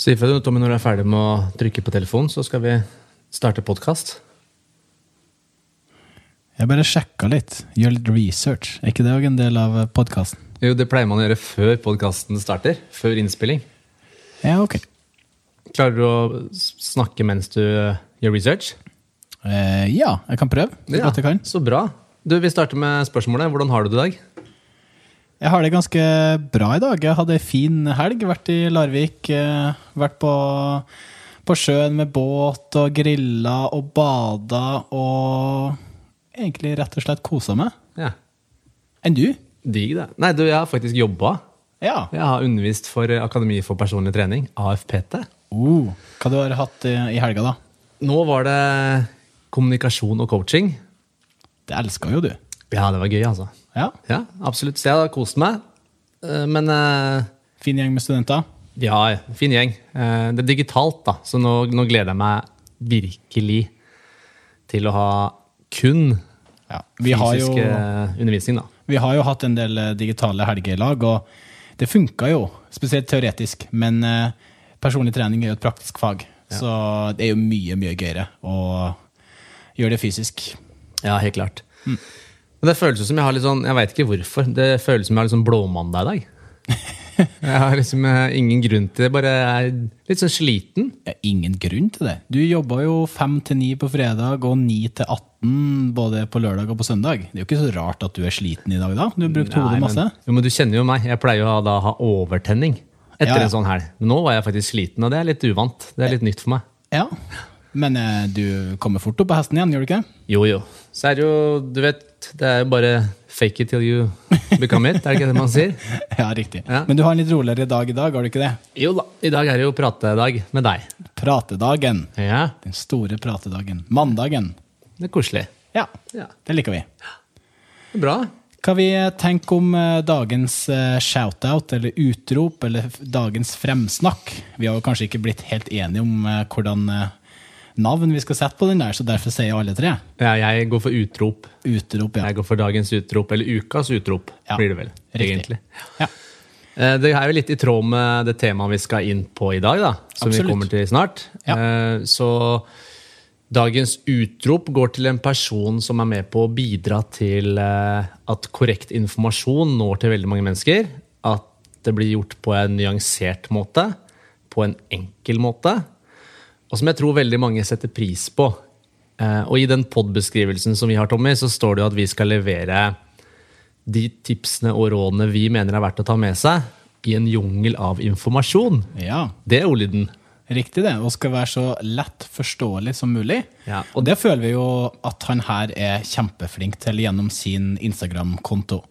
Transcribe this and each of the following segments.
Si ifra Tommy, når du er ferdig med å trykke på telefonen, så skal vi starte podkast. Jeg bare sjekka litt. Gjør litt research. Er ikke det òg en del av podkasten? Jo, det pleier man å gjøre før podkasten starter. Før innspilling. Ja, ok. Klarer du å snakke mens du eh, gjør research? Eh, ja, jeg kan prøve. Så godt jeg kan. Så bra. Du, Vi starter med spørsmålet. Hvordan har du det i dag? Jeg har det ganske bra i dag. Jeg hadde ei fin helg. Vært i Larvik. Eh, vært på, på sjøen med båt og grilla og bada og egentlig rett og slett kosa meg. Ja, Enn du? Digg, det. Nei, du, jeg har faktisk jobba. Ja. Jeg har undervist for eh, Akademi for personlig trening, AFPT. Uh, hva du har hatt i, i helga, da? Nå var det kommunikasjon og coaching. Det elska jo du. Ja, det var gøy, altså. Ja. Ja, absolutt. Så jeg har kost meg. Eh, Men eh, Fin gjeng med studenter. ja, fin gjeng. Eh, Det er digitalt, da, så nå, nå gleder jeg meg virkelig til å ha kun Ja. Vi, har jo, fysisk eh, undervisning, da. vi har jo hatt en del eh, digitale helgelag, og det funka jo. Spesielt teoretisk. Men eh, personlig trening er jo et praktisk fag, så det er jo mye, mye gøyere å gjøre det fysisk. Ja, helt klart. Men det føles som jeg har litt sånn Jeg veit ikke hvorfor. Det føles som jeg har litt sånn blåmandag i dag. Jeg har liksom eh, ingen grunn til det. Bare er litt sånn sliten. Det er ingen grunn til det. Du jobba jo fem til ni på fredag og ni til 18 både på lørdag og på søndag. Det er jo ikke så rart at du er sliten i dag, da. Du har brukt Nei, hodet men, masse. jo, men du kjenner jo meg. Jeg pleier jo å da ha overtenning etter Ja, ja. en sånn helg. Men nå var jeg faktisk sliten, og det er litt uvant. Det er litt nytt for meg. Ja. Men eh, du kommer fort opp på hesten igjen, gjør du ikke? Jo, jo. Så er det jo, du vet, det er jo bare fake it till you become it. Er det ikke det man sier? Ja, riktig. Ja. Men du har en litt roligere dag i dag, har du ikke det? Jo da. I dag er det jo pratedag med deg. Pratedagen. Ja, Den store pratedagen. Mandagen. det er koselig. Ja, Ja, det liker vi. det er Bra. Hva vi tenker om eh, dagens eh, shoutout eller utrop, eller dagens fremsnakk? Vi har jo kanskje ikke blitt helt enige om eh, hvordan navn vi skal sette på den der, så derfor sier alle tre Ja, jeg går for utrop. utrop. ja. Jeg går for dagens utrop, eller ukas utrop, Ja, blir det vel. riktig. egentlig. Ja. Eh, Det er jo litt i tråd med det temaet vi skal inn på i dag, da, som Absolutt. vi kommer til snart. Ja. Eh, Så dagens utrop går til en person som er med på å bidra til eh, at korrekt informasjon når til veldig mange mennesker. At det blir gjort på en nyansert måte, på en enkel måte, og som jeg tror veldig mange setter pris på. Eh, Og i den pod-beskrivelsen som vi har, Tommy, så står det jo at vi skal levere de tipsene og rådene vi mener er verdt å ta med seg i en jungel av informasjon. ja, Det er ordlyden. riktig det. Og skal være så lett forståelig som mulig. Ja, Og det føler vi jo at han her er kjempeflink til gjennom sin Instagram-konto.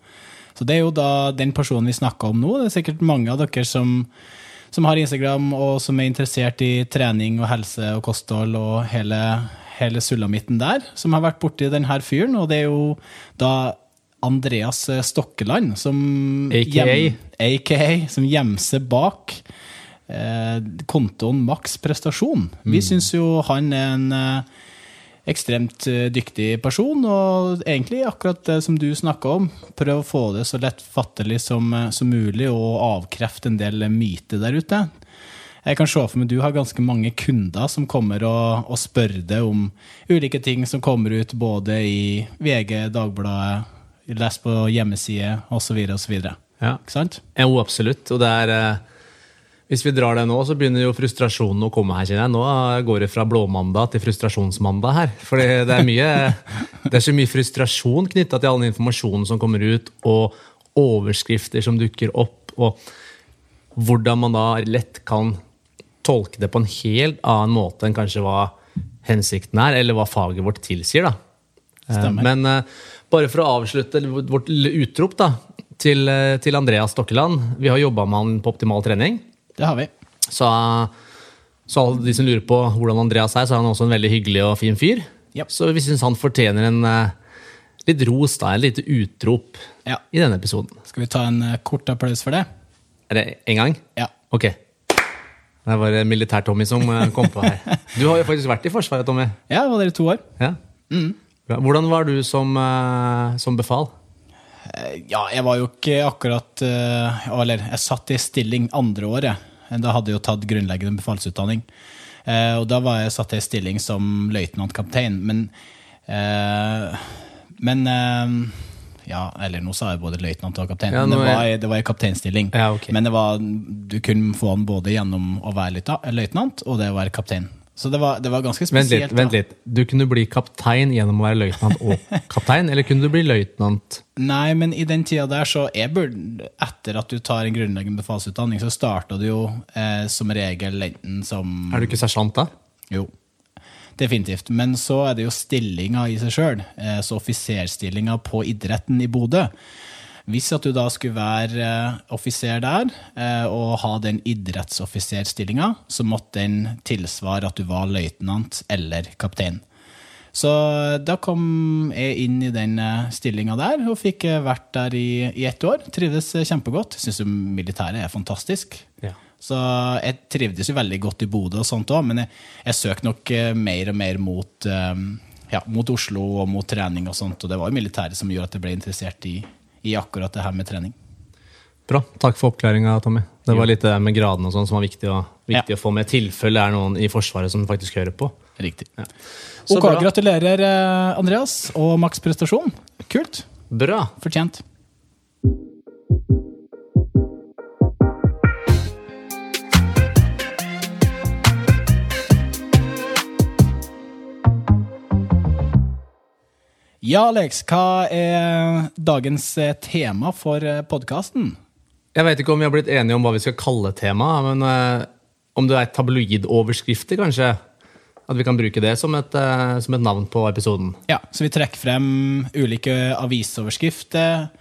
Så det er jo da den personen vi snakker om nå. Det er sikkert mange av dere som, som har Instagram, og som er interessert i trening og helse og kosthold og hele, hele sulamitten der, som har vært borti denne fyren. Og det er jo da Andreas Stokkeland, som AKA. AKA, som gjemmer seg bak eh, kontoen Maks prestasjon. Vi syns jo han er en eh, ekstremt eh, dyktig person, og egentlig akkurat det som du snakka om. Prøv å få det så lettfattelig som, eh, som mulig, og avkrefte en del myter der ute. Jeg kan se for meg du har ganske mange kunder som kommer og, og spør deg om ulike ting som kommer ut både i VG, Dagbladet, les på hjemmeside osv. osv. Ja. Ikke sant? Jo, absolutt. Og det er eh, Hvis vi drar det nå, så begynner jo frustrasjonen å komme her, kjenner jeg. Nå går det fra blåmandag til frustrasjonsmandag her. For det er mye Det er så mye frustrasjon knytta til all den informasjonen som kommer ut, og overskrifter som dukker opp, og hvordan man da lett kan tolke det på en helt annen måte enn kanskje hva hensikten er, eller hva faget vårt tilsier. da. Stemmer. Men eh, bare for å avslutte vårt utrop da, til, eh, til Andreas Stokkeland. Vi har jobba med han på Optimal trening. Det har vi. Så, så alle de som lurer på hvordan Andreas er, så er han også en veldig hyggelig og fin fyr. Yep. Så vi syns han fortjener en eh, litt ros, da, et lite utrop Ja. i denne episoden. Skal vi ta en eh, kort applaus for det? Er det en gang? Ja. Ok. Det var Militær-Tommy som eh, kom på her. Du har jo faktisk vært i Forsvaret, Tommy. Ja, var dere to år? Ja. Mm. Hvordan var du som, som befal? Ja, jeg var jo ikke akkurat Eller jeg satt i stilling andre året. Da hadde jeg jo tatt grunnleggende befalsutdanning. Eh, og da var jeg satt i stilling som løytnantkaptein. Men, eh, men eh, ja, eller nå sa jeg både løytnant og kaptein. Ja, men det var, det var en kapteinstilling. Ja, okay. Men det var, du kunne få den både gjennom å være løytnant og det å være kaptein. Så det var, det var ganske Vent spesielt. litt, vent litt. Du kunne bli kaptein gjennom å være løytnant og kaptein, eller kunne du bli løytnant? Nei, men i den tida der, så burde, etter at du tar en grunnleggende befalsutdanning, så starta du jo eh, som regel enten som Er du ikke sersjant da? Jo, definitivt. Men så er det jo stillinga i seg sjøl. Eh, så offiserstillinga på idretten i Bodø. Hvis at du da skulle være eh, offiser der eh, og ha den idrettsoffiserstillinga, så måtte den tilsvare at du var løytnant eller kaptein. Så da kom jeg inn i den stillinga der, og fikk eh, vært der i, i ett år. Trivdes eh, kjempegodt. Syns jo militæret er fantastisk. Ja. Så jeg trivdes jo veldig godt i Bodø, og sånt også, men jeg, jeg søkte nok eh, mer og mer mot, eh, ja, mot Oslo og mot trening og sånt. Og det var jo militæret som gjorde at jeg ble interessert i, i akkurat det her med trening. Bra. Takk for oppklaringa, Tommy. Det var litt det med gradene og sånn som var viktig, å, viktig Ja. å få med. I tilfelle det er noen i Forsvaret som faktisk hører på. Riktig. Så Ok, bra. gratulerer, eh, Andreas, og maks prestasjon. Kult. Bra. Fortjent. Ja, Alex, hva er dagens eh, tema for podkasten? Jeg vet ikke om vi har blitt enige om hva vi skal kalle temaet, men uh, om det er tabloidoverskrifter, kanskje? At vi kan bruke det som et, uh, som et navn på episoden. Ja, så vi trekker frem ulike avisoverskrifter,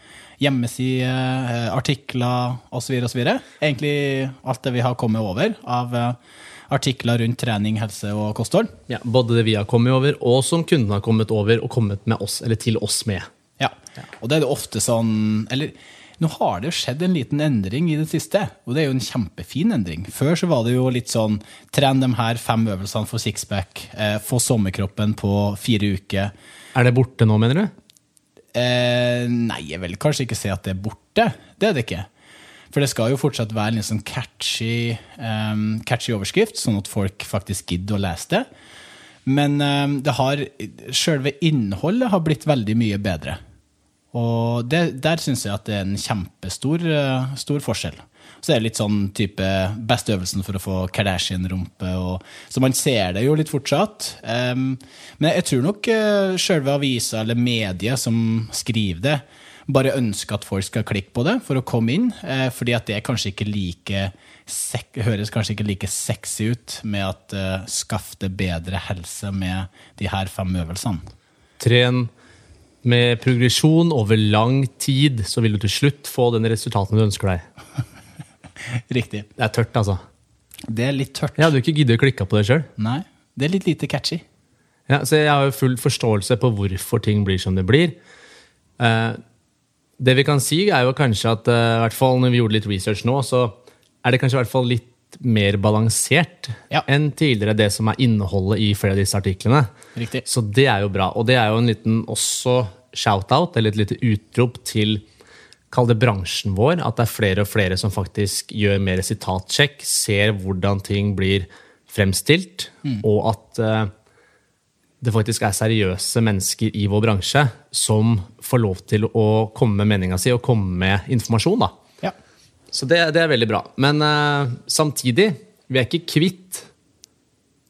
hjemmesider, eh, artikler osv. osv. Egentlig alt det vi har kommet over av eh, artikler rundt trening, helse og kosthold. Ja, både det vi har kommet over, og som kundene har kommet over og kommet med oss, eller til oss med. Ja, og det er det ofte sånn Eller nå har det jo skjedd en liten endring i det siste, og det er jo en kjempefin endring. Før så var det jo litt sånn tren de her fem øvelsene for sixpack, eh, få sommerkroppen på fire uker. Er det borte nå, mener du? Eh, nei, jeg vil kanskje ikke si at det er borte. Det er det ikke. For det skal jo fortsatt være en sånn catchy, um, catchy overskrift, sånn at folk faktisk gidder å lese det. Men um, det har, selve innholdet har blitt veldig mye bedre. Og det, der syns jeg at det er en kjempestor uh, stor forskjell. Så det er litt sånn type beste øvelsen for å få Kardashian-rumpe. Så man ser det jo litt fortsatt. Um, men jeg tror nok uh, selve avisa eller mediet som skriver det, bare ønske at folk skal klikke på det for å komme inn. eh, fordi at det er kanskje ikke like høres kanskje ikke like sexy ut med at eh, skaff deg bedre helse med de her fem øvelsene. Tren med progresjon over lang tid, så vil du til slutt få den resultaten du ønsker deg. Riktig. Det er tørt, altså. Det er litt tørt. Jeg hadde ikke giddet å klikke på det sjøl. Nei, det er litt lite catchy. Ja, så jeg har jo full forståelse på hvorfor ting blir som det blir. Eh, det vi kan si, er jo kanskje at eh, i hvert fall når vi gjorde litt research nå, så er det kanskje i hvert fall litt mer balansert Ja. enn tidligere det som er innholdet i flere av disse artiklene. Riktig. Så det er jo bra. Og det er jo en liten også shout-out, eller et lite utrop til Kall det bransjen vår, at det er flere og flere som faktisk gjør mer sitatsjekk, ser hvordan ting blir fremstilt, og at eh, det faktisk er seriøse mennesker i vår bransje som får lov til å komme med meninga si og komme med informasjon. da. Ja. Så det, det er veldig bra. Men uh, samtidig, vi er ikke kvitt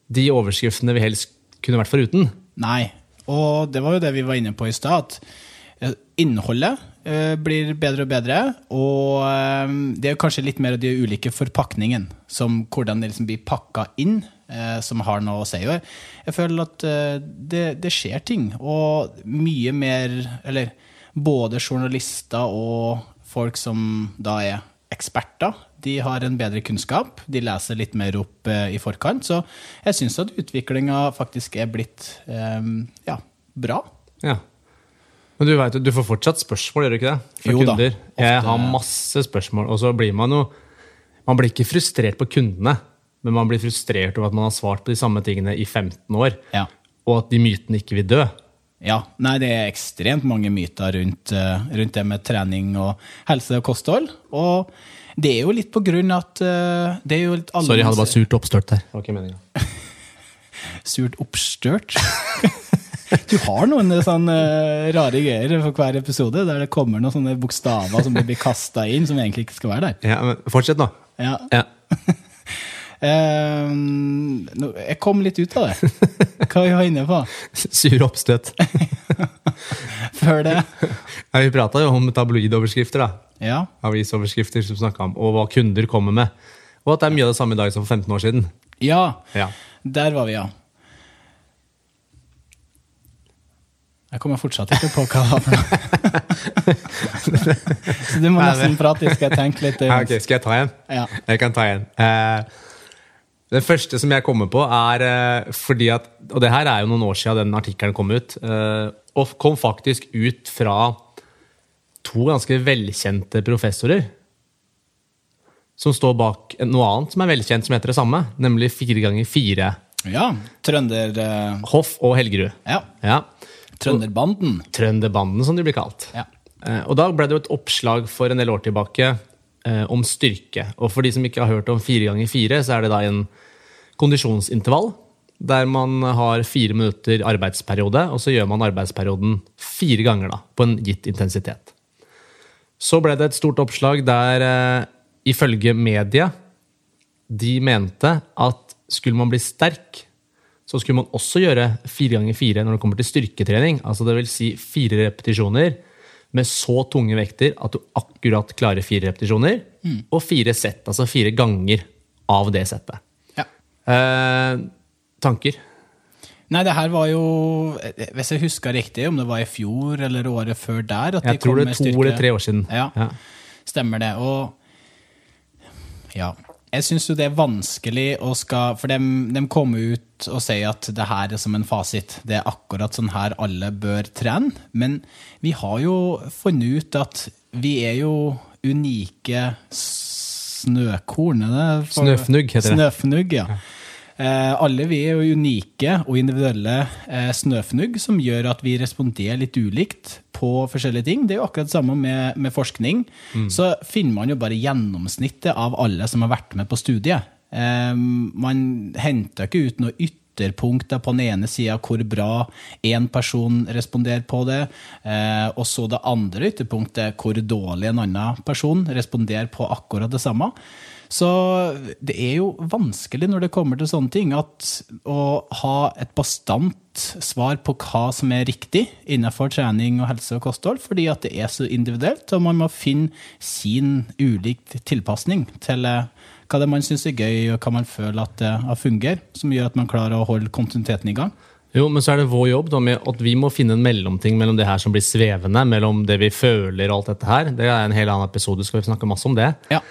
de overskriftene vi helst kunne vært foruten. Nei. Og det var jo det vi var inne på i stad. at eh, Innholdet uh, blir bedre og bedre. Og uh, det er kanskje litt mer av de ulike forpakningene, som hvordan det liksom blir pakka inn, som har noe å si. Og jeg føler at eh, det, det skjer ting. Og mye mer Eller både journalister og folk som da er eksperter. De har en bedre kunnskap, de leser litt mer opp eh, i forkant. Så jeg syns at utviklinga faktisk er blitt eh, ja, bra. Ja. Men du vet, du får fortsatt spørsmål, gjør du ikke det? Fra Jo da, ofte... Jeg har masse spørsmål, og så blir man jo Man blir ikke frustrert på kundene, men man blir frustrert over at man har svart på de samme tingene i 15 år, Ja. og at de mytene ikke vil dø. Ja, nei, det er ekstremt mange myter rundt, eh, rundt det med trening og helse og kosthold. Og Det er jo litt på grunn at eh, det er jo litt Sorry, jeg hadde bare surt oppstørt der. Det var ikke meninga. surt oppstørt. Du har noen sånne eh, rare greier for hver episode, der det kommer noen sånne bokstaver som blir kasta inn, som egentlig ikke skal være der. Ja, men fortsett nå. Ja. Ja. Eh, jeg kom litt ut av det. Hva vi var inne på Sur oppstøt. før det. Ja, vi prata jo om tabloidoverskrifter, da. Ja. Avisoverskrifter som snakka om, og hva kunder kommer med. Og at det er mye av det samme i dag som for 15 år siden. ja, Ja. der var vi, ja. Jeg kommer fortsatt ikke på hva det var for noe. Så du må nesten prate, skal jeg tenke litt. Ja, okay, Skal jeg ta en? Ja. Jeg kan ta en. Eh, den første som jeg kommer på, er eh, fordi at Og det her er jo noen år siden den artikkelen kom ut. Eh, og kom faktisk ut fra to ganske velkjente professorer. Som står bak noe annet som er velkjent, som heter det samme. Nemlig fire ganger fire. Ja. Trønder... eh, Hoff og Helgerud. Ja. Ja. Trønderbanden. Trønderbanden, som de blir kalt. Ja. Og da ble det jo et oppslag for en del år tilbake eh, om styrke. Og for de som ikke har hørt om fire ganger fire, så er det da en kondisjonsintervall. Der man har fire minutter arbeidsperiode, og så gjør man arbeidsperioden fire ganger da, på en gitt intensitet. Så ble det et stort oppslag der eh, ifølge media de mente at skulle man bli sterk, så skulle man også gjøre fire ganger fire når det kommer til styrketrening. Altså det vil si fire repetisjoner med så tunge vekter at du akkurat klarer fire repetisjoner. Og fire sett, altså fire ganger av det settet. ja. Eh, tanker? Nei, det her var jo Hvis jeg husker riktig, om det var i fjor eller året før der at Jeg tror kom det er to eller tre år siden. Ja. Ja. Stemmer det. Og ja. Jeg syns jo det er vanskelig å skal For de, de kommer ut og sier at det her er som en fasit. Det er akkurat sånn her alle bør trene. Men vi har jo funnet ut at vi er jo unike snøkorn. Snøfnugg heter det. Snøfnugg, ja. Eh, alle vi er jo unike og individuelle eh, snøfnugg som gjør at vi responderer litt ulikt på forskjellige ting. Det er jo akkurat det samme med, med forskning. Så finner man jo bare gjennomsnittet av alle som har vært med på studiet. Eh, man henter ikke ut noe ytterpunkter på den ene sida hvor bra én person responderer på det, eh, og så det andre ytterpunktet hvor dårlig en annen person responderer på akkurat det samme. Så det er jo vanskelig når det kommer til sånne ting, at å ha et bastant svar på hva som er riktig innenfor trening og helse og kosthold, fordi at det er så individuelt, og man må finne sin ulik tilpasning til eh, hva det man syns er gøy, og hva man føler at det fungerer, som gjør at man klarer å holde kontinuiteten i gang. Jo, men så er det vår jobb da, med at vi må finne en mellomting mellom det her som blir svevende, mellom det vi føler og alt dette her. Det er en hel annen episode, skal vi snakke masse om det. Ja.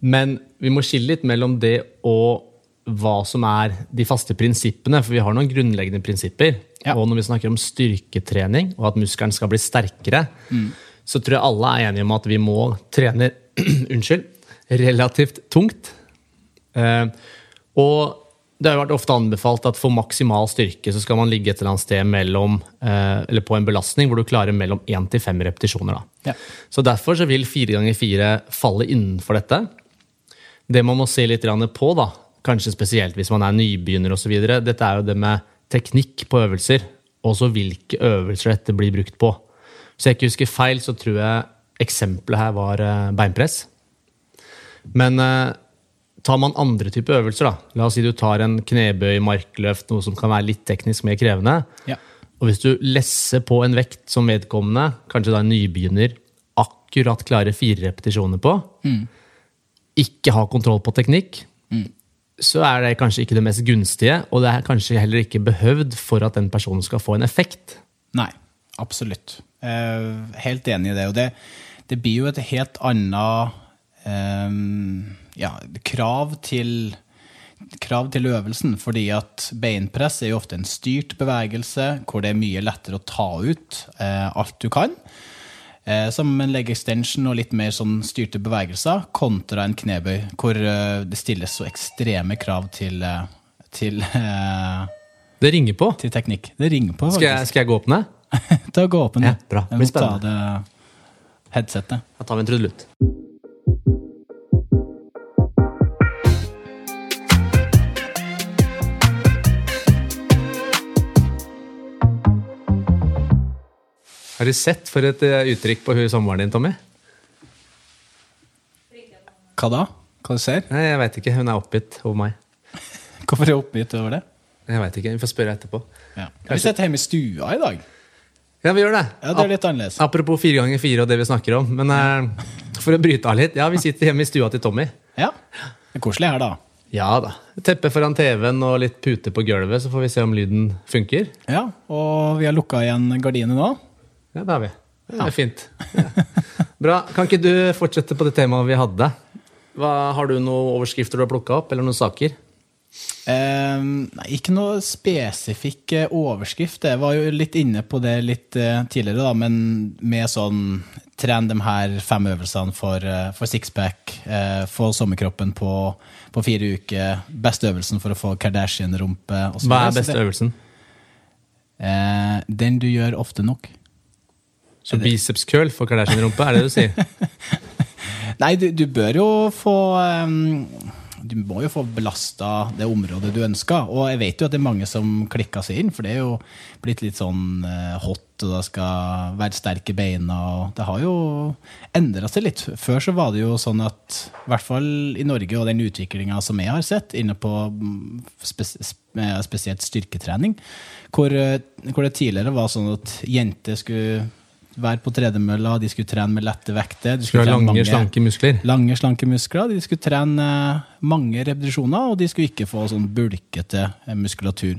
Men vi må skille litt mellom det og hva som er de faste prinsippene, for vi har noen grunnleggende prinsipper. Ja. Og når vi snakker om styrketrening og at muskelen skal bli sterkere, så tror jeg alle er enige om at vi må trene unnskyld, relativt tungt. Eh, og det har jo vært ofte anbefalt at for maksimal styrke så skal man ligge et eller annet sted mellom, eh, eller på en belastning hvor du klarer mellom 1 til 5 repetisjoner. Da. Ja. Så derfor så vil 4 ganger 4 falle innenfor dette. Det man må se litt på, da, kanskje spesielt hvis man er nybegynner osv., dette er jo det med teknikk på øvelser, og så hvilke øvelser dette blir brukt på. Hvis jeg ikke husker feil, så tror jeg eksempelet her var eh, beinpress. Men eh, tar man andre typer øvelser, da, la oss si du tar en knebøy, markløft, noe som kan være litt teknisk mer krevende, Ja. og hvis du lesser på en vekt som vedkommende, kanskje da en nybegynner, akkurat klarer fire repetisjoner på, ikke har kontroll på teknikk, så er det kanskje ikke det mest gunstige, og det er kanskje heller ikke behøvd for at den personen skal få en effekt. Nei, absolutt. Eh, helt enig i det. Og det, det blir jo et helt annet eh, ja, krav til krav til øvelsen, fordi at beinpress er jo ofte en styrt bevegelse hvor det er mye lettere å ta ut eh, alt du kan. Eh, som en leg extension og litt mer sånn styrte bevegelser, kontra en knebøy, hvor eh, det stilles så ekstreme krav til, eh, til, eh, Det ringer på. til teknikk. Det ringer på, Skal jeg, skal jeg gå opp ned? Ta gå opp ned. Ja, bra. Det blir ta spennende. det headsetet. Da tar vi en trudelutt. Har du sett for et eh, uttrykk på hun samboeren din, Tommy? Hva da? Hva du ser? Nei, Jeg veit ikke. Hun er oppgitt over meg. Hvorfor er hun oppgitt over det? Jeg vet ikke, Vi får spørre etterpå. Ja. Vi sitter hjemme i stua i dag. Ja, vi gjør det. Ja, det er litt annerledes. Apropos fire ganger fire og det vi snakker om. Men eh, for å bryte av litt. Ja, vi sitter hjemme i stua til Tommy. Ja. Det er koselig her, da. Ja da. Teppe foran TV-en og litt pute på gulvet, så får vi se om lyden funker. Ja, Og vi har lukka igjen gardinene nå. Ja, det har vi. Det er fint. Bra. Kan ikke du fortsette på det temaet vi hadde? Hva, har du noen overskrifter du har plukka opp, eller noen saker? Eh, nei, ikke noe spesifikk eh, overskrift. Jeg var jo litt inne på det litt eh, tidligere, da, men med sånn Tren de her fem øvelsene for, eh, for sixpack, eh, få sommerkroppen på, på fire uker, beste øvelsen for å få Kardashian-rumpe. Hva er beste øvelsen? Eh, den du gjør ofte nok. Så biceps curl for Kardashian-rumpe, er det det du sier? Nei, du, du bør jo få um, Du må jo få belasta det området du ønsker. Og jeg vet jo at det er mange som klikker seg inn, for det er jo blitt litt sånn uh, hot, og det skal være sterke beina. og Det har jo endra seg litt. Før så var det jo sånn at, i hvert fall i Norge, og den utviklinga som jeg har sett inne på mm, spes spesielt styrketrening, hvor, uh, hvor det tidligere var sånn at jenter skulle være på tredemølla, de skulle trene med lette vekter. De skulle ha lange, mange- slanke muskler. Lange, slanke muskler. De skulle trene eh, mange repetisjoner, og de skulle ikke få sånn bulkete eh, muskulatur.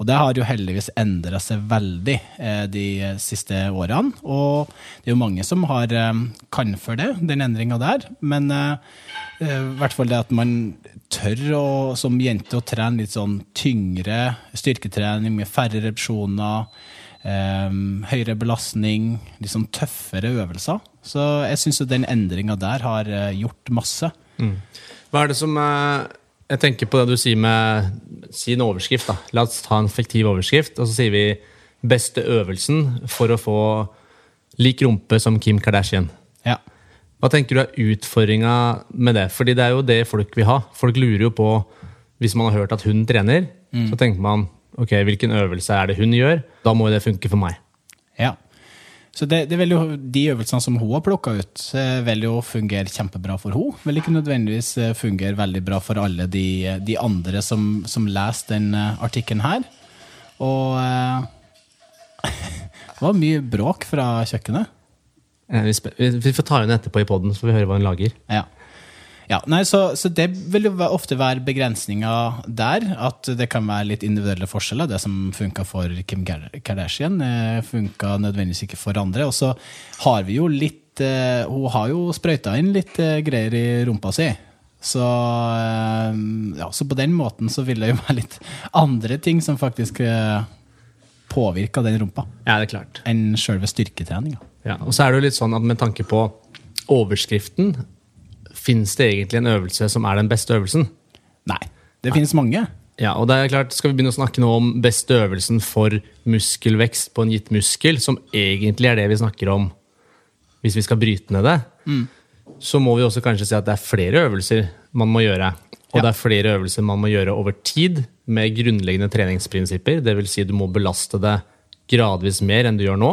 Og det har jo heldigvis endra seg veldig eh, de siste årene. Og det er jo mange som har eh, kan for det, den endringa der. Men eh, i hvert fall det at man tør å, som jente å trene litt sånn tyngre styrketrening med færre repetisjoner. Eh, høyere belastning, litt sånn tøffere øvelser. Så jeg syns den endringa der har eh, gjort masse. Hva er det som eh, Jeg tenker på det du sier med Si en overskrift, da. La oss ta en fiktiv overskrift, og så sier vi 'beste øvelsen for å få lik rumpe som Kim Kardashian'. Ja. Hva tenker du er utfordringa med det? Fordi det er jo det folk vil ha. Folk lurer jo på, hvis man har hørt at hun trener, så tenker man ok, hvilken øvelse er det hun gjør? Da må jo det funke for meg. ja. Så det, det jo, De øvelsene som hun har plukka ut, eh, vil jo fungere kjempebra for hun. Vil ikke nødvendigvis eh, fungere veldig bra for alle de, de andre som, som leser den eh, artikkelen her. Og eh, det var mye bråk fra kjøkkenet. Eh, Vi, vi vi får ta henne etterpå i poden, så får vi høre hva hun lager. Ja. Ja nei, så, så det vil jo ofte være begrensninga der. At det kan være litt individuelle forskjeller. Det som funka for Kim Kardashian, eh, funka nødvendigvis ikke for andre. Og så har vi jo litt eh, Hun har jo sprøyta inn litt eh, greier i rumpa si. Så, ja, så på den måten så vil det jo være litt andre ting som faktisk påvirker den rumpa, Ja, det er klart. enn sjølve styrketreninga. Ja, og så er det jo litt sånn at med tanke på overskriften, fins det egentlig en øvelse som er den beste øvelsen? Nei, det finnes mange. Ja, og det er klart, Skal vi begynne å snakke nå om beste øvelsen for muskelvekst på en gitt muskel, som egentlig er det vi snakker om hvis vi skal bryte ned det, så må vi også kanskje si at det er flere øvelser man må gjøre. Og Ja. det er flere øvelser man må gjøre over tid med grunnleggende treningsprinsipper. Det vil si du må belaste det gradvis mer enn du gjør nå.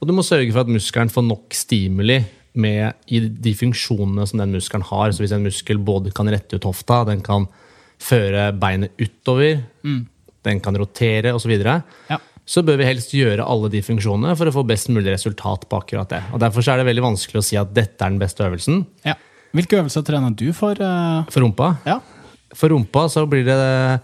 Og du må sørge for at muskelen får nok stimuli med i de funksjonene som den muskelen har. Så hvis en muskel både kan rette ut hofta, den kan føre beinet utover, den kan rotere osv., så, videre, Ja. så bør vi helst gjøre alle de funksjonene for å få best mulig resultat på akkurat det. Og Derfor så er det veldig vanskelig å si at dette er den beste øvelsen. Ja. Hvilke øvelser trener du for? Uh... For rumpa Ja. For rumpa så blir det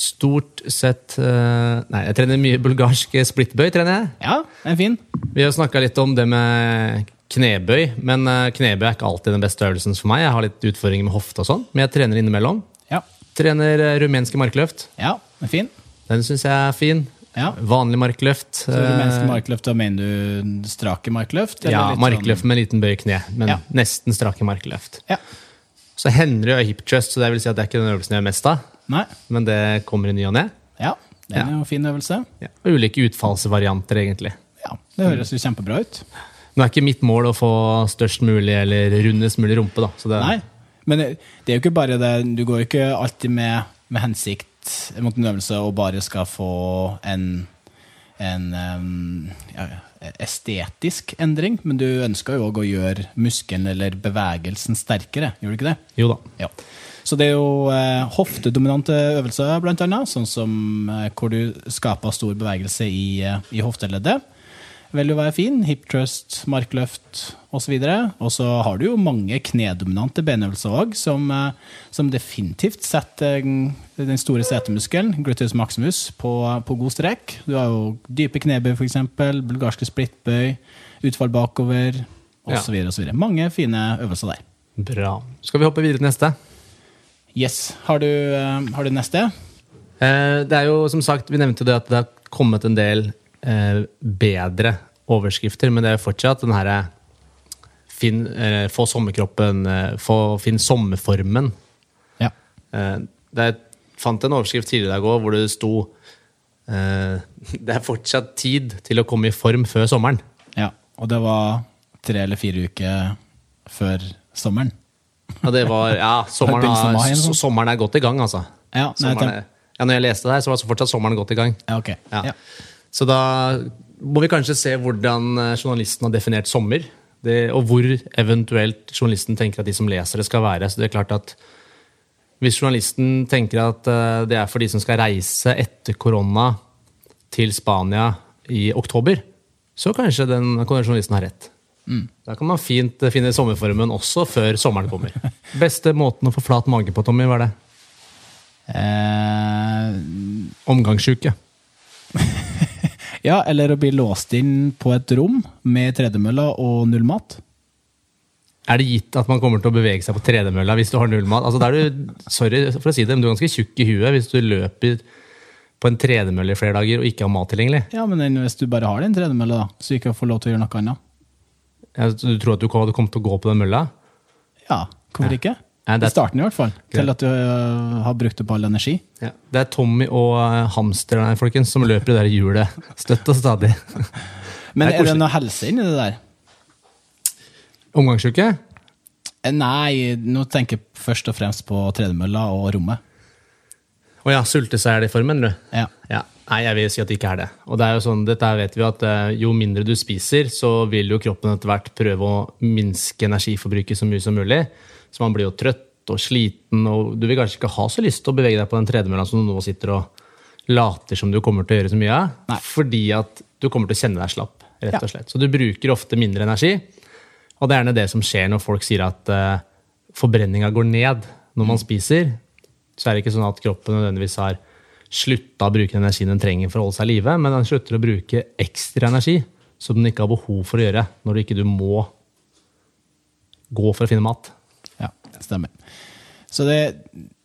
stort sett eh, Nei, jeg trener mye bulgarsk splittbøy. trener jeg. ja, den er fin. Vi har snakka litt om det med knebøy, men eh, knebøy er ikke alltid den beste øvelsen for meg. Jeg har litt utfordringer med hofte og sånn, men jeg trener innimellom. Ja, Trener eh, rumenske markløft. ja er fin. Den syns jeg er fin. Ja. Vanlig markløft. Så rumenske eh, markløft, da mener du strake markløft? eller ja, markløft med liten bøy i kne, men Ja. nesten strake markløft. Sånn, ja. Så hender det jo hip trust, så det vil si at det er ikke den øvelsen jeg gjør mest av, Nei. men det kommer i ny og ne. Ja, det er en fin øvelse. Ja. Og ulike utfallsvarianter, egentlig. Ja, Det høres jo kjempebra ut. Nå er ikke mitt mål å få størst mulig eller rundest mulig rumpe, da. Så det, Nei, men det, det er jo ikke bare det. Du går jo ikke alltid med, med hensikt mot en øvelse og bare skal få en en ja, estetisk endring, men du ønska jo òg å gjøre muskelen eller bevegelsen sterkere, gjorde du ikke det? Jo da. Ja. Så det er jo eh, hoftedominante øvelser, blant annet, sånn som eh, hvor du skaper stor bevegelse i, eh, i hofteleddet. Vil jo være fin. Hip thrust, markløft osv. Og så har du jo mange knedominante benøvelser òg, som, eh, som definitivt setter eh, den store setemuskelen, gluteus maximus, på, på god strekk. Du har jo dype knebøy, f.eks., bulgarske splittbøy, utfall bakover osv. osv. Mange fine øvelser der. Bra. Skal vi hoppe videre til neste? Yes. Har du, eh, har du neste? Det er jo som sagt, Vi nevnte det at det har kommet en del eh, bedre overskrifter, men det er fortsatt den herre Finn, eh, Få sommerkroppen, eh, få, finn sommerformen. Ja. Eh, det fant en overskrift tidligere i dag òg hvor det sto eh, Det er fortsatt tid til å komme i form før sommeren. ja. Og det var tre eller fire uker før sommeren. Ja, det var Ja, sommeren, har, sommeren er godt i gang, altså. Ja, nei, Sommeren er, ja, når jeg leste det her, så var fortsatt sommeren godt i gang. ja ok. Ja. Ja. Så da må vi kanskje se hvordan eh, journalisten har definert sommer. Det, og hvor eventuelt journalisten tenker at de som leser det, skal være. Så det er klart at Hvis journalisten tenker at eh, det er for de som skal reise etter korona til Spania i oktober, så kanskje den kan journalisten ha rett. Da kan man fint eh, finne sommerformen også før sommeren kommer. Beste måten å få flat mage på, Tommy, hva er det? Eh, Omgangssjuke. ja, eller å bli låst inn på et rom med tredemølla og null mat. Er det gitt at man kommer til å bevege seg på tredemølla hvis du har null mat? Altså, du, sorry for å si det, men du er ganske tjukk i huet hvis du løper på en tredemølle i flere dager og ikke har mat tilgjengelig. Ja, men hvis du bare har den tredemølla, da, så du ikke får lov til å gjøre noe annet. Ja, Du tror at du hadde kommet til å gå på den mølla? Ja, hvorfor ikke? Ja, det I starten i hvert fall. Til at du øh, har brukt opp all energi. Ja. Det er Tommy og eh, hamsteren her, folkens, som løper i det der hjulet støtt og stadig. Men er det noe helse inni det der? Omgangssjuke? Eh, Nei, nå tenker jeg først og fremst på tredemølla og rommet. Å ja, sulte seg er det i formen, du? Ja. Ja. Nei, jeg vil si at det ikke er det. Og det er jo sånn, dette vet vi at eh, Jo mindre du spiser, så vil jo kroppen etter hvert prøve å minske energiforbruket så mye som mulig. Så man blir jo trøtt og sliten, og du vil kanskje ikke ha så lyst til å bevege deg på den tredemølla som du nå sitter og later som du kommer til å gjøre så mye av. Nei. Fordi at du kommer til å kjenne deg slapp, rett og slett. Så du bruker ofte mindre energi. Og det er gjerne det som skjer når folk sier at uh, forbrenninga går ned når man spiser. Så er det ikke sånn at kroppen nødvendigvis har slutta å bruke den energien den trenger for å holde seg i live, men den slutter å bruke ekstra energi som den ikke har behov for å gjøre når du ikke du må gå for å finne mat. Stemmer. Så det,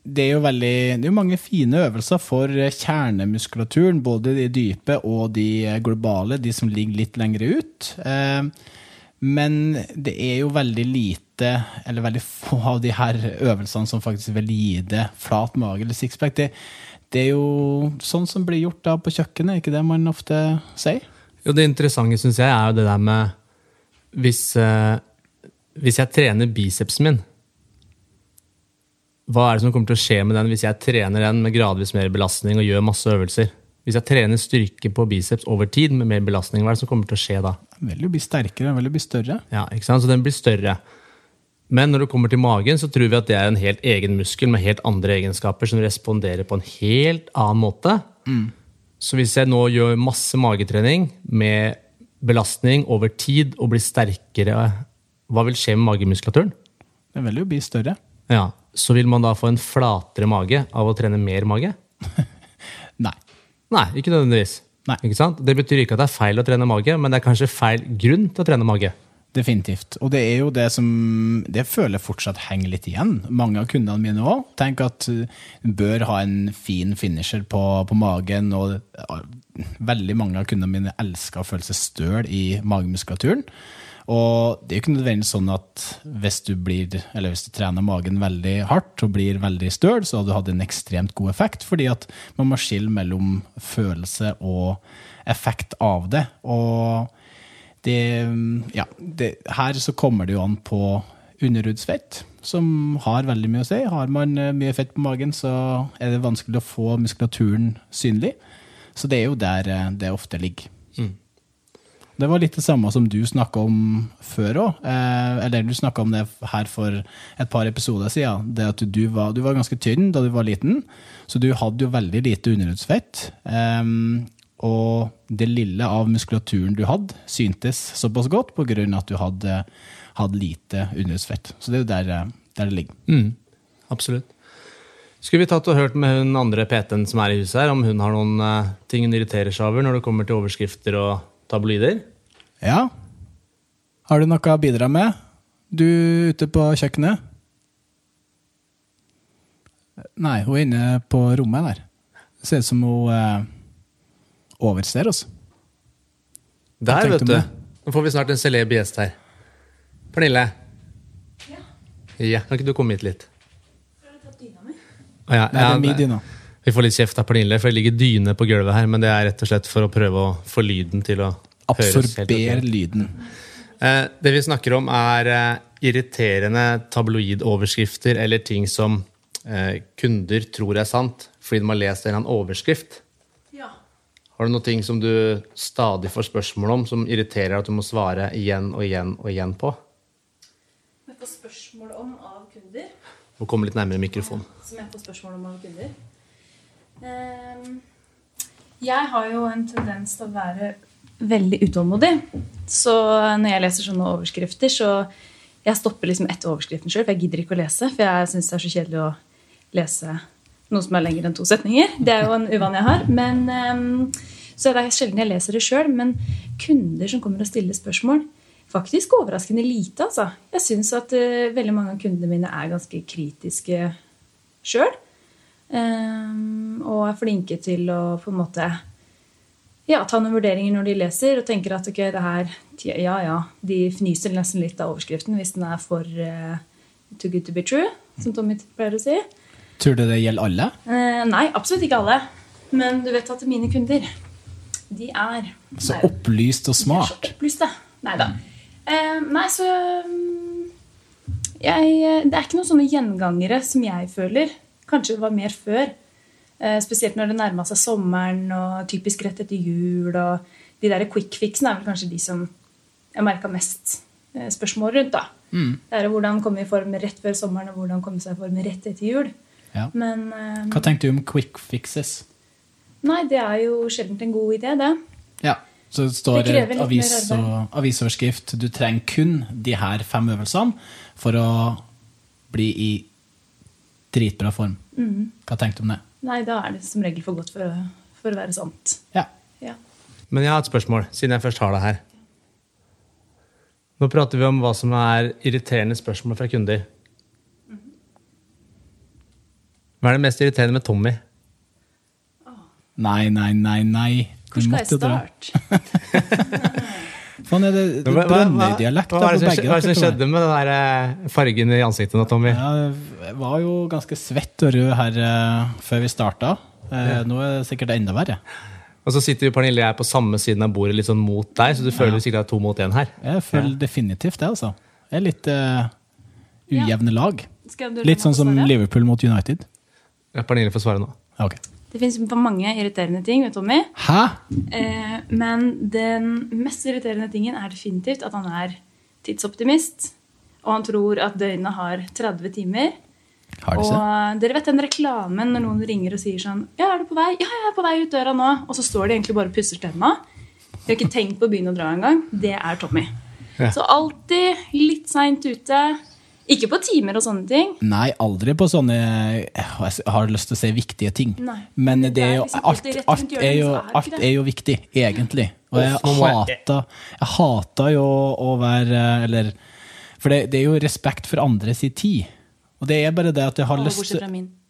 det er jo veldig Det er jo mange fine øvelser for kjernemuskulaturen, både de dype og de globale, de som ligger litt lengre ut. Eh, Men det er jo veldig lite, eller veldig få av de her øvelsene som faktisk vil gi det flat mage eller sixpack. Det, det er jo sånn som blir gjort da på kjøkkenet, ikke det man ofte sier? Jo, det interessante syns jeg er jo det der med hvis, eh, hvis jeg trener bicepsen min Hva er det som kommer til å skje med den hvis jeg trener den med gradvis mer belastning og gjør masse øvelser? Hvis jeg trener styrke på biceps over tid med mer belastning, hva er det som kommer til å skje da? Den vil jo bli sterkere, den vil jo bli større. Ja, ikke sant? Så den blir større. Men når det kommer til magen, så tror vi at det er en helt egen muskel med helt andre egenskaper som responderer på en helt annen måte. Så hvis jeg nå gjør masse magetrening med belastning over tid og blir sterkere, hva vil skje med magemuskulaturen? Den vil jo bli større. Ja, Så vil man da få en flatere mage av å trene mer mage? Nei. Nei, ikke nødvendigvis. Nei. Ikke sant? Det betyr ikke at det er feil å trene mage, men det er kanskje feil grunn til å trene mage. Definitivt. Og det er jo det som Det føler jeg fortsatt henger litt igjen. Mange av kundene mine òg tenker at du bør ha en fin finisher på, på magen. Og veldig mange av kundene mine elsker å føle seg støl i magemuskulaturen. Og det er jo ikke nødvendigvis sånn at hvis du, blir, hvis du trener magen veldig hardt og blir veldig støl, så har du hatt en ekstremt god effekt, fordi at man må skille mellom følelse og effekt av det. Og det, ja, det, her så kommer det jo an på underhudsfett, som har veldig mye å si. Har man eh, mye fett på magen, så er det vanskelig å få muskulaturen synlig. Så det er jo der eh, det ofte ligger. Det var litt det samme som du snakka om før òg. Eh, eller du snakka om det her for et par episoder siden. Det at du var, du var ganske tynn da du var liten, så du hadde jo veldig lite underhudsfett. Eh, og det lille av muskulaturen du hadde, syntes såpass godt pga. at du hadde, hadde lite underhudsfett. Så det er jo der, eh, der det ligger. Mm, absolutt. Skulle vi tatt og hørt med hun andre PT-en som er i huset her, om hun har noen eh, ting hun irriterer seg over når det kommer til overskrifter og tabloider? Ja. Har du noe å bidra med? Du ute på kjøkkenet? Nei, hun er inne på rommet der. Det ser ut som hun eh, overser oss. Der, vet du du. Nå får vi snart en celeb gjest her. Pernille. Ja. Kan ikke du komme hit litt? Å Ja, Nei, det ja, er min det- dyne. Vi får litt kjeft av Pernille, for det ligger dyne på gulvet her. Men det er rett og slett for å prøve å få lyden til å Absorber lyden. Eh, det vi snakker om, er eh, irriterende tabloidoverskrifter eller ting som eh, kunder tror er sant fordi de har lest en eller annen overskrift. Ja. Har du noen ting som du stadig får spørsmål om, som irriterer at du må svare igjen og igjen og igjen på? Jeg får spørsmål om av kunder. Må komme litt nærmere mikrofonen. Som jeg får spørsmål om av kunder. Ehm, jeg har jo en tendens til å være veldig utålmodig. Så når jeg leser sånne overskrifter, så jeg stopper liksom etter overskriften sjøl. For jeg gidder ikke å lese, for jeg syns det er så kjedelig å lese noe som er lenger enn to setninger. Det er jo en uvane jeg har. Men, ehm, så det er sjelden jeg leser det sjøl. Men kunder som kommer og stiller spørsmål, faktisk overraskende lite. altså. Jeg syns at eh, veldig mange av kundene mine er ganske kritiske sjøl. Og er flinke til å på en måte ja, ta noen vurderinger når de leser, og tenker at ok, det her Ja, ja. De fnyser nesten litt av overskriften hvis den er for uh, too good to be true, som Tommy pleier å si. Tror du det gjelder alle? Eh, nei, absolutt ikke alle. Men du vet at mine kunder, de er Så opplyst og de er smart. så opplyste. Nei da. Eh, nei, så mm, jeg, Det er ikke noen sånne gjengangere som jeg føler. Kanskje det var mer før. Eh, spesielt når det nærma seg sommeren og typisk rett etter jul. og De der quick fixene er vel kanskje de som jeg merka mest eh, spørsmål rundt. da. Det er hvordan komme i form rett før sommeren og hvordan komme seg i form rett etter jul. Ja. Men um, Hva tenker du om quick fixes? nei, det er jo sjelden en god idé, det. Ja. Så det står Det avis og, avisoverskrift Du trenger kun de her fem øvelsene for å bli i dritbra form. Mm. Hva tenkte du om det? Nei, da er det som regel for godt for, å- for å være sant. Ja. Ja. Men jeg har et spørsmål, siden jeg først har det her. Nå prater vi om hva som er irriterende spørsmål fra kunder. Hva er det mest irriterende med Tommy? Nei, nei, nei, nei. Hvor skal jeg starte? Faen, er det, Brønnøy-dialekt på begge? dere? hva er det som skjedde med den der eh, fargen i ansiktet nå, Tommy? Ja, jeg var jo ganske svett og rød her uh, før vi starta. Eh, Nå er det sikkert enda verre. Og så sitter jo Pernille og jeg på samme siden av bordet litt sånn mot deg, så du føler sikkert at det er to mot én her. Jeg føler definitivt det, altså. Det er litt uh, ujevne lag. Litt sånn som? Liverpool mot United. Ja, Pernille får svare nå. Okay. Ok. Det fins mange irriterende ting med Tommy. Hæ? Eh, men den mest irriterende tingen er definitivt at han er tidsoptimist. Og han tror at døgnet har 30 timer. Har du Og dere vet den reklamen når noen ringer og sier sånn Ja, er du på vei? Ja, jeg er på vei ut døra nå. Og så står de egentlig bare og pusser tenna. De har ikke tenkt på å begynne å dra engang. Det er Tommy. Ja. Så alltid litt seint ute. Ikke på timer og sånne ting. Nei, aldri på sånne Jeg har lyst til å si viktige ting. Nei. Men det er jo, alt, alt, er jo, ikke alt er jo viktig, egentlig. Og jeg hater, jeg hater jo å være Eller For det, det er jo respekt for andres i tid. Og det er bare det at jeg har lyst til.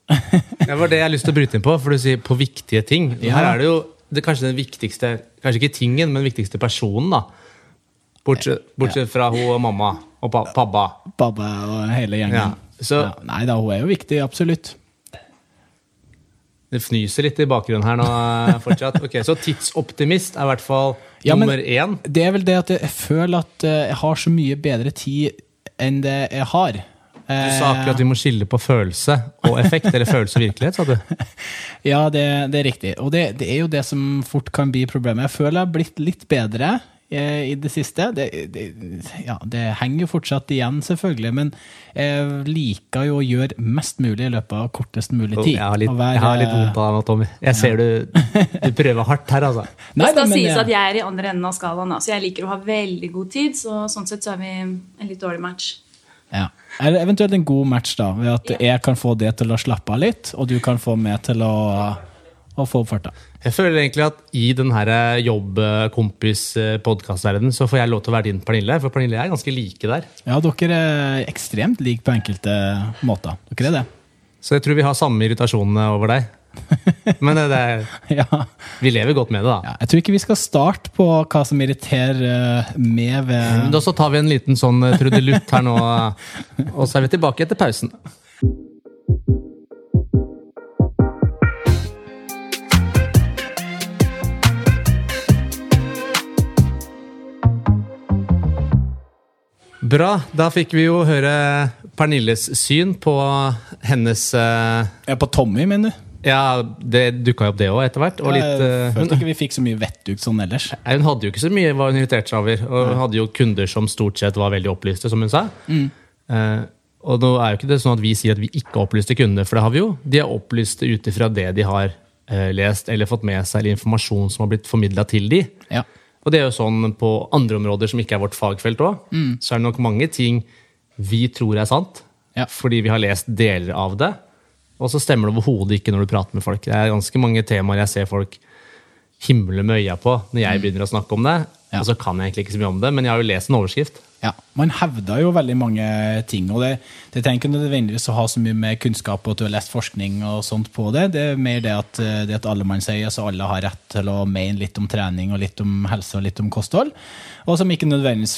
Det var det jeg har lyst til å bryte inn på, for du sier på viktige ting. Her er det jo det er kanskje den viktigste, kanskje ikke tingen, men den viktigste personen, da. Bortsett, bortsett fra hun og mamma og pa pappa. Babbe og hele gjengen. Så- nei da, hun er jo viktig, absolutt. Det fnyser litt i bakgrunnen her nå eh, fortsatt. Ok, Så tidsoptimist er i hvert fall Ja, nummer én. Det er vel det at jeg føler at eh, jeg har så mye bedre tid enn det jeg har. Du sa akkurat at vi må skille på følelse og effekt, eller følelse og virkelighet, sa du. Ja, det, det er riktig. Og det, det er jo det som fort kan bli problemet. Jeg føler jeg har blitt litt bedre eh, i det siste. Det, det, ja, det henger jo fortsatt igjen, selvfølgelig, men jeg liker jo å gjøre mest mulig i løpet av kortest mulig tid. Jeg har litt, være- jeg har litt vondt av deg nå, Tommy. Jeg ser du, du prøver hardt her, altså. Det skal men, sies eh, at jeg er i andre enden av skalaen, så jeg liker å ha veldig god tid. Så sånn sett så er vi en litt dårlig match. Ja. Eller eventuelt en god match, da, ved at Ja. jeg kan få det til å slappe av litt, og du kan få meg til å, å få opp farta. Jeg føler egentlig at i den her jobb-kompis-podkastverdenen så får jeg lov til å være din Pernille, for Pernille er ganske like der. Ja, dere er ekstremt like på enkelte måter. Dere er det. Så jeg tror vi har samme irritasjonene over deg. Men det, det, Ja. vi lever godt med det, da. Ja, jeg tror ikke vi skal starte på hva som irriterer eh, meg ved Da så tar vi en liten sånn eh, trudelutt her nå, eh, og så er vi tilbake etter pausen. Bra. Da fikk vi jo høre Pernilles syn på hennes uh... Ja, på Tommy, mener du? Ja, det dukka jo opp det òg etter hvert. Og litt, jeg eh, følte ikke vi fikk så mye vettug sånn ellers. Nei, hun hadde jo ikke så mye hva hun irriterte seg over. Og hun hadde jo kunder som stort sett var veldig opplyste, som hun sa. Eh, og nå er jo ikke det sånn at vi sier at vi ikke har opplyste kunder, for det har vi jo. De er opplyste ut ifra det de har lest eller fått med seg, eller informasjon som har blitt formidla til de. Ja. Og det er jo sånn på andre områder som ikke er vårt fagfelt òg. Så er det nok mange ting vi tror er sant, Ja. fordi vi har lest deler av det. Og så stemmer det overhodet ikke når du prater med folk. Det er ganske mange temaer jeg ser folk himle med øya på når jeg begynner å snakke om det. Ja. Og så kan jeg egentlig ikke så mye om det, men jeg har jo lest en overskrift. Ja, Man hevder jo veldig mange ting, og det, det trenger ikke nødvendigvis å ha så mye med kunnskap og at du har lest forskning og sånt på det. Det er mer det at, eh, det at alle man sier, så alle har rett til å mene litt om trening og litt om helse og litt om kosthold, og som ikke nødvendigvis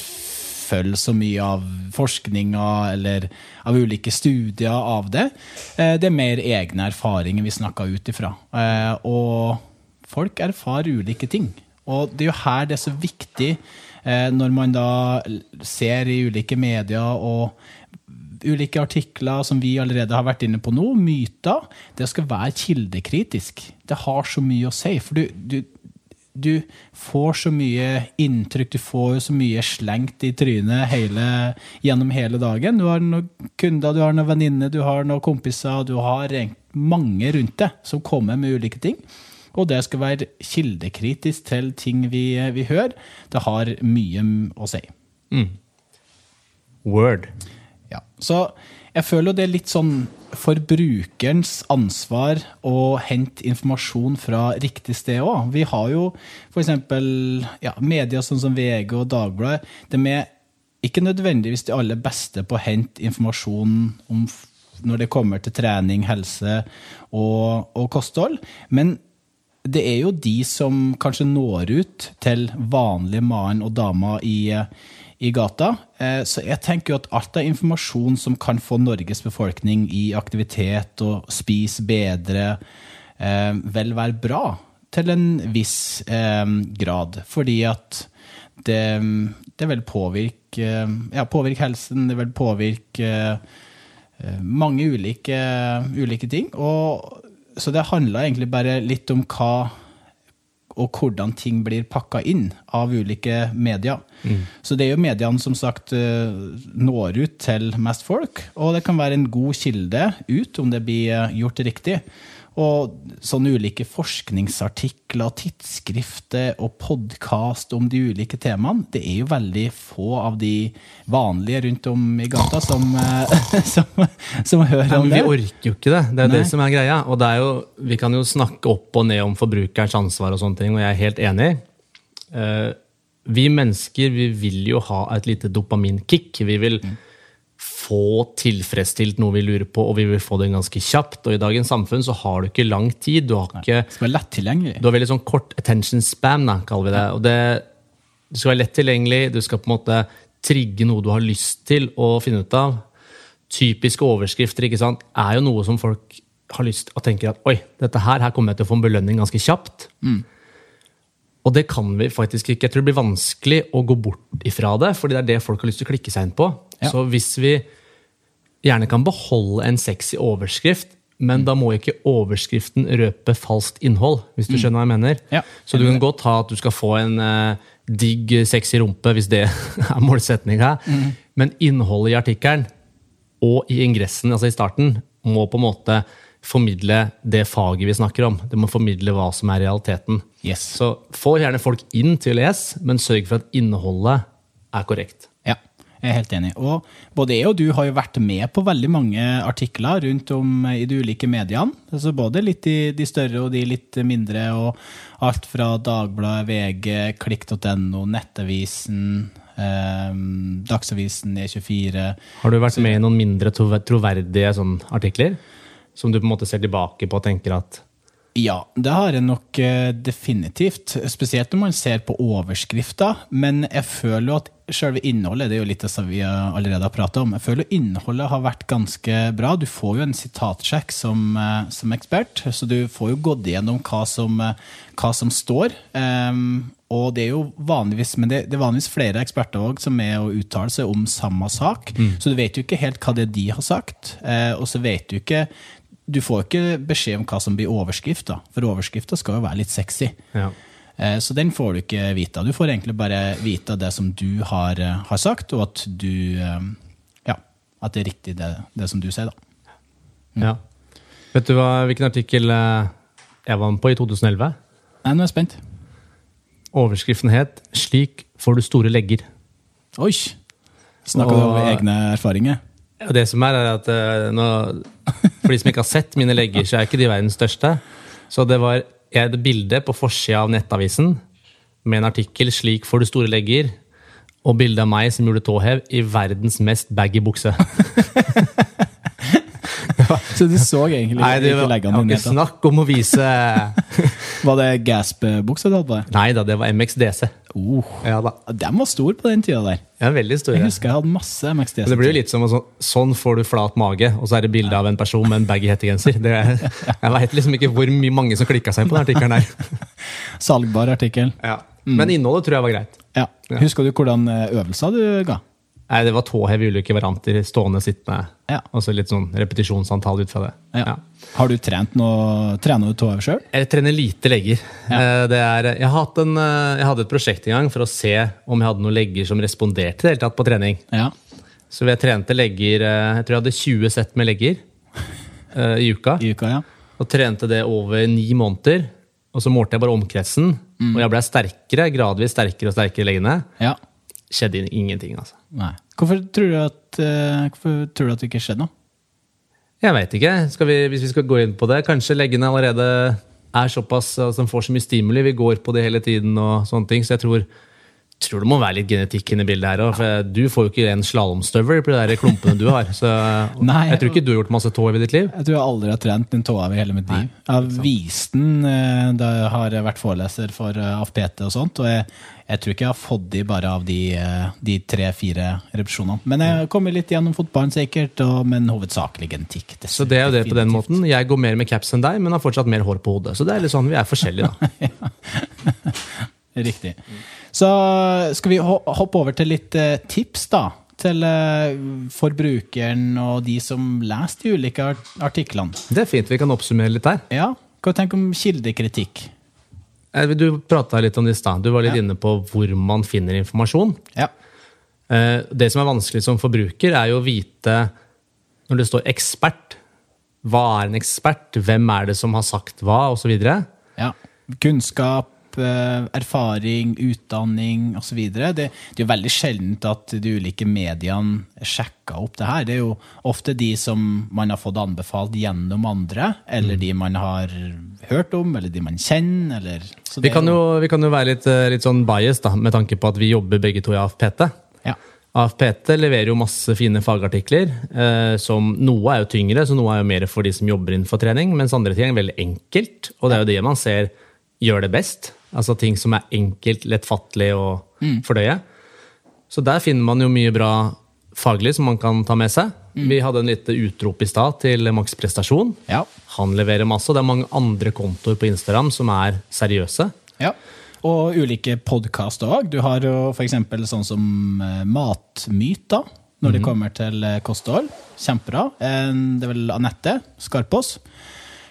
følger så mye av forskninga eller av ulike studier av det. Eh, Det er mer egne erfaringer vi snakker ut ifra. Eh, Og folk erfarer ulike ting. Og det er jo her det er så viktig når man da ser i ulike medier og ulike artikler som vi allerede har vært inne på nå, myter, det skal være kildekritisk. Det har så mye å si. For du, du, du får så mye inntrykk, du får så mye slengt i trynet hele, gjennom hele dagen. Du har noen kunder, du har noen venninner, du har noen kompiser, du har mange rundt deg som kommer med ulike ting. Og det skal være kildekritisk til ting vi, vi hører. Det har mye å si. Word. Ja. Så jeg føler det er litt sånn forbrukerens ansvar å hente informasjon fra riktig sted òg. Vi har jo f.eks. Ja, medier sånn som VG og Dagbladet. De er ikke nødvendigvis de aller beste på å hente informasjon om når det kommer til trening, helse og, og kosthold. Men det er jo de som kanskje når ut til vanlige mann og damer i, i gata. Eh, Så jeg tenker jo at alt av informasjon som kan få Norges befolkning i aktivitet og spis bedre, eh, vel være bra til en viss eh, grad. Fordi at det, det vil påvirke, ja, påvirke helsen, det vil påvirke eh, mange ulike, ulike ting. Og, så det handler egentlig bare litt om hva og hvordan ting blir pakka inn av ulike medier. Så det er jo mediene som sagt eh, når ut til mest folk, og det kan være en god kilde ut om det blir eh, gjort riktig. Og sånne ulike forskningsartikler, tidsskrifter og podkast om de ulike temaene, det er jo veldig få av de vanlige rundt om i gata som, eh, som, som hører Ja, om men vi orker jo ikke det. Det er Nei. det som er greia. Og det er jo, vi kan jo snakke opp og ned om forbrukerens ansvar, og sånne ting, og jeg er helt enig. Eh, vi mennesker vi vil jo ha et lite dopaminkick. Vi vil få tilfredsstilt noe vi lurer på, og vi vil få det ganske kjapt. Og i dagens samfunn så har du ikke lang tid. Du har ikke Det skal være lett tilgjengelig. du har veldig sånn kort attention spam, da, kaller vi det. Og det, det skal være lett tilgjengelig, du skal på en måte trigge noe du har lyst til å finne ut av. Typiske overskrifter ikke sant, er jo noe som folk har lyst til å tenke at oi, dette her, her kommer jeg til å få en belønning ganske kjapt. Og det kan vi faktisk ikke. Jeg tror det blir vanskelig å gå bort ifra det, fordi det er det folk har lyst til å klikke seg inn på. Ja. Så hvis vi gjerne kan beholde en sexy overskrift, men da må ikke overskriften røpe falskt innhold. hvis du skjønner hva jeg mener. Ja. Så du kan godt ha at du skal få en uh, digg, sexy rumpe, hvis det er målsetninga. Men innholdet i artikkelen og i ingressen, altså i starten, må på en måte formidle det faget vi snakker om. Det må formidle hva som er realiteten. Yes. Så få gjerne folk inn til å lese, men sørg for at innholdet er korrekt. Jeg er helt enig. Og både jeg og du har jo vært med på veldig mange artikler rundt om i de ulike mediene. Altså både litt i de større og de litt mindre, og alt fra Dagbladet, VG, klikk.no, Nettavisen, eh, Dagsavisen, E24. Har du vært med i noen mindre troverdige sånn artikler? Som du på en måte ser tilbake på og tenker at Ja, det har jeg nok eh, definitivt. Spesielt når man ser på overskrifter. Men jeg føler jo at selve innholdet det er jo litt det som vi allerede har pratet om. Jeg føler innholdet har vært ganske bra. Du får jo en sitatsjekk som, eh, som ekspert, så du får jo gått gjennom hva som, eh, hva som står. Um, og det er jo vanligvis, men det, det er vanligvis flere eksperter også som er og uttaler seg om samme sak. Så du vet jo ikke helt hva det er de har sagt. Eh, og så vet du ikke du får ikke beskjed om hva som blir overskrifta, for overskrifta skal jo være litt sexy. ja. Eh, Så den får du ikke vite. Du får egentlig bare vite det som du har, eh, har sagt, og at du eh, Ja, at det er riktig det, det som du sier, da. ja. Vet du hva, hvilken artikkel jeg var med på i 2011? Nei, nå er jeg spent. Overskriften het 'Slik får du store legger'. Oi! Snakka du om egne erfaringer? Og det som er, er at eh, nå, For de som ikke har sett mine legger, så er ikke de verdens største. Så det var et bilde på forsida av Nettavisen med en artikkel 'Slik får du store legger', og bilde av meg som gjorde tåhev i verdens mest baggy bukse. Så du så egentlig Nei, det ikke leggene dine? ikke snakk om å vise Var det Gasp-bukse du hadde på deg? Nei da, det var MXDC. Oh, Ja den var stor på den tida der. Ja, veldig stor. Jeg husker jeg hadde masse MXDC. Det blir jo litt som å sånn, får du flat mage, og så er det bilde av en person med en baggy hettegenser. Det er- Jeg veit liksom ikke hvor mange som klikka seg på den artikkelen der. Salgbar artikkel. Men innholdet tror jeg var greit. Ja. Husker du hvordan eh, øvelser du ga? Nei, Det var tåhev i ulike varianter. Stående, sittende. Ja. Og så litt sånn repetisjonsantall ut fra det. Ja. Ja. Har du trent noe, trener du tåhev sjøl? Jeg trener lite legger. Eh, Det er, jeg, en, eh, jeg hadde et prosjekt en gang for å se om jeg hadde noen legger som responderte helt tatt på trening. Ja. Så jeg trente legger eh, Jeg tror jeg hadde 20 sett med legger i uka. I uka, ja. Og trente det over ni måneder. Og så målte jeg bare omkretsen, og jeg ble sterkere, gradvis sterkere og sterkere i leggene. ja. Skjedde ingenting, altså. Nei. Hvorfor tror du at, uh, hvorfor tror du at det ikke skjedde noe? Jeg veit ikke. Skal vi, hvis vi skal gå inn på det Kanskje leggene allerede er såpass altså, får så mye stimuli. Vi går på det hele tiden og sånne ting. Så jeg tror, tror det må være litt genetikk inne i bildet her òg. For du får jo ikke en slalåmstøvel på de der klumpene du har. Så Nei. jeg tror ikke du har gjort masse tåhev i ditt liv. Jeg tror jeg aldri har trent en tåhev i hele mitt liv. Jeg har vist den eh, da jeg har vært foreleser for eh, AFPT og sånt, og jeg, jeg tror ikke jeg har fått de bare av de, eh, de tre-fire repetisjonene. Men jeg kommer litt gjennom fotballen sikkert, og, men hovedsakelig genetikk. Så det er jo det på den måten. Jeg går mer med caps enn deg, men har fortsatt mer hår på hodet. Så det er litt sånn, vi er forskjellige, da. Riktig. Så skal vi hoppe over til litt eh, tips, da. Til eh, forbrukeren og de som leser de ulike artiklene. Det er fint. Vi kan oppsummere litt der. Ja, Hva tenker du om kildekritikk? Eh, Du prata litt om det i stad. Du var litt Ja. inne på hvor man finner informasjon. Ja. Eh, Det som er vanskelig som forbruker, er jo å vite når det står 'ekspert'. Hva er en ekspert? Hvem er det som har sagt hva? Og så videre. Ja. Kunnskap, eh, erfaring, utdanning osv. Det, det er jo veldig sjeldent at de ulike mediene sjekker opp det her. Det er jo ofte de som man har fått anbefalt gjennom andre, eller de man har hørt om, eller de man kjenner. Eller, så Vi det kan jo, vi kan jo være litt, eh, litt sånn bias da, med tanke på at vi jobber begge to i AFPT. Ja. AFPT leverer jo masse fine fagartikler. Eh, som Noe er jo tyngre, så noe er jo mer for de som jobber innenfor trening. Mens andre ting er veldig enkelt, og det er jo det man ser gjør det best. Altså ting som er enkelt, lettfattelig å fordøye. Så der finner man jo mye bra faglig som man kan ta med seg. Vi hadde en lite utrop i stad til Max Prestasjon. Ja. Han leverer masse, det er mange andre kontoer på Instagram som er seriøse. ja. Og ulike podkaster òg. Du har jo f.eks. sånn som Matmyt, da. når det kommer til eh, kosthold. Kjempebra. Eh, Det er vel Anette Skarpås,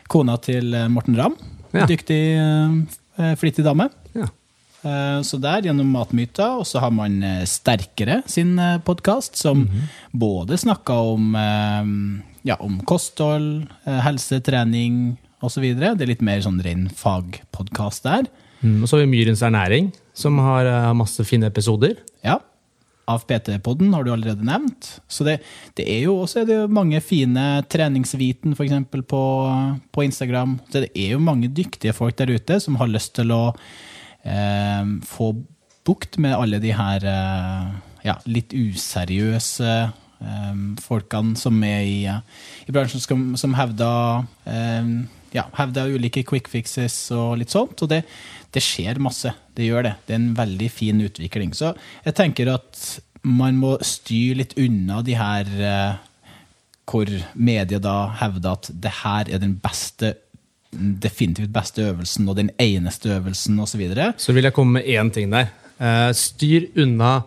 kona til eh, Morten Ramm. Ja. Dyktig, eh, flittig dame. Ja. Eh, Så der, gjennom Matmyter, og så har man eh, Sterkere sin podkast, som både snakker om, eh, ja, om kosthold, eh, helse, trening osv. Det er litt mer sånn ren fagpodkast der. Mm, og så har vi Myrens ernæring, som har eh, masse fine episoder. Ja. Av PT-podden har du allerede nevnt. Så det, det er jo også er det jo mange fine treningsviten, f.eks. På, på Instagram. Så det er jo mange dyktige folk der ute som har lyst til å eh, få bukt med alle de her eh, ja, litt useriøse eh, folkene som er i, i bransjen, som, som hevder, eh, ja, hevder ulike quick fixes og litt sånt. Og det, det skjer masse. Det gjør det. Det er en veldig fin utvikling. Så jeg tenker at man må styre litt unna de her eh, hvor media da hevder at det her er den beste definitivt beste øvelsen og den eneste øvelsen osv. Så, videre. Så vil jeg komme med én ting der. Eh, styr unna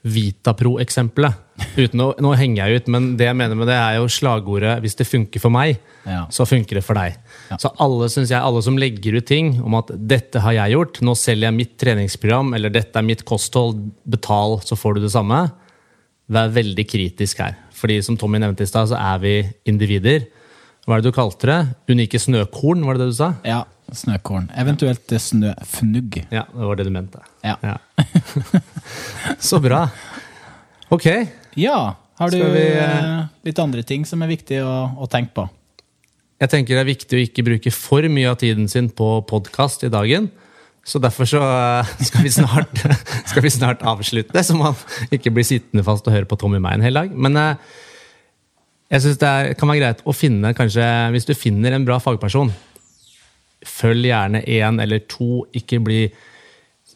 Vitapro-eksempelet. Uten å, Nå henger jeg ut, men det jeg mener med det er jo slagordet 'hvis det funker for meg', Ja. så funker det for deg. Så alle, synes jeg, alle som legger ut ting om at 'dette har jeg gjort', 'nå selger jeg mitt treningsprogram', eller 'dette er mitt kosthold', betal, så får du det samme. Vær veldig kritisk her. Fordi som Tommy nevnte i stad, så er vi individer. Hva er det du kalte det? Unike snøkorn, var det det du sa? Ja, snøkorn. Eventuelt snøfnugg. Ja, det var det du mente. Ja. Ja. Så bra. Ok. Ja, har du vi, eh, litt andre ting som er viktig å, å tenke på? Jeg tenker det er viktig å ikke bruke for mye av tiden sin på podkast i dagen. Så derfor så eh, skal vi snart, skal vi snart avslutte, så man ikke blir sittende fast og høre på Tommy meg en hel dag. Men eh, jeg syns det kan være greit å finne, kanskje, hvis du finner en bra fagperson, følg gjerne én eller to. Ikke bli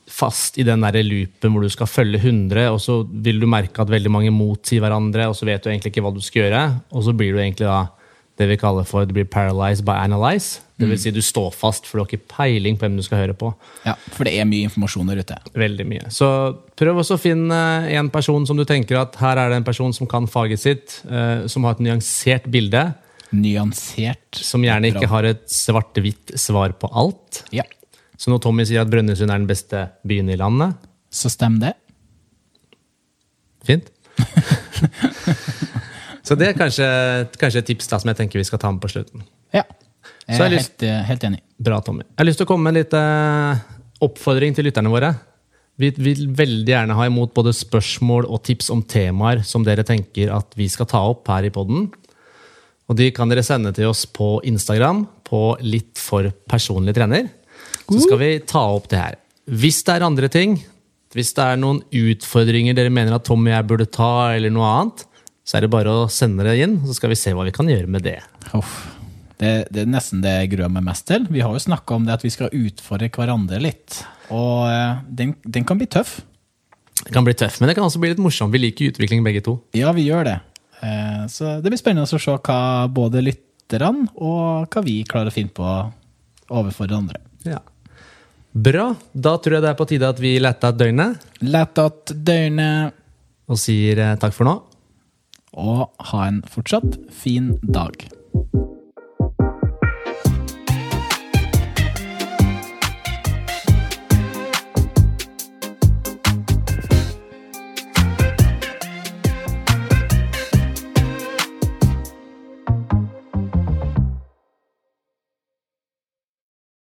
fast i den der loopen hvor du skal følge 100, og så vil du merke at veldig mange motsier hverandre, og så vet du egentlig ikke hva du skal gjøre, og så blir du egentlig da det vi kaller for det blir paralyzed by analyze. Det vil si du står fast, for du har ikke peiling på hvem du skal høre på. Ja, For det er mye informasjon der ute. Veldig mye. Så prøv også å finne en person som du tenker at her er det en person som kan faget sitt, eh, som har et nyansert bilde, Nyansert. som gjerne ikke har et svart-hvitt svar på alt. Ja, Så når Tommy sier at Brønnøysund er den beste byen i landet, så stemmer det. fint. Så det er kanskje, kanskje et tips da, som jeg tenker vi skal ta med på slutten. Ja. Jeg er jeg lyst- helt, eh, helt enig. Bra, Tommy. Jeg har lyst til å komme med en liten oppfordring til lytterne våre. Vi vil veldig gjerne ha imot både spørsmål og tips om temaer som dere tenker at vi skal ta opp her i podden. Og de kan dere sende til oss på Instagram på Litt for personlig trener. Så skal vi ta opp det her. Hvis det er andre ting, hvis det er noen utfordringer dere mener at Tommy og jeg burde ta, eller noe annet, så er det bare å sende det inn, så skal vi se hva vi kan gjøre med det. Det, det er nesten det jeg gruer meg mest til. Vi har jo snakka om det at vi skal utfordre hverandre litt. Og eh, den, den kan bli tøff. Det kan bli tøff, men det kan også bli litt morsomt. Vi liker utvikling begge to. Ja, vi gjør det. Eh, Så det blir spennende å se hva både lytterne og hva vi klarer å finne på overfor andre. Ja. Bra. Da tror jeg det er på tide at vi letter døgnet Letter døgnet, og sier eh, takk for nå. Og ha en fortsatt fin dag.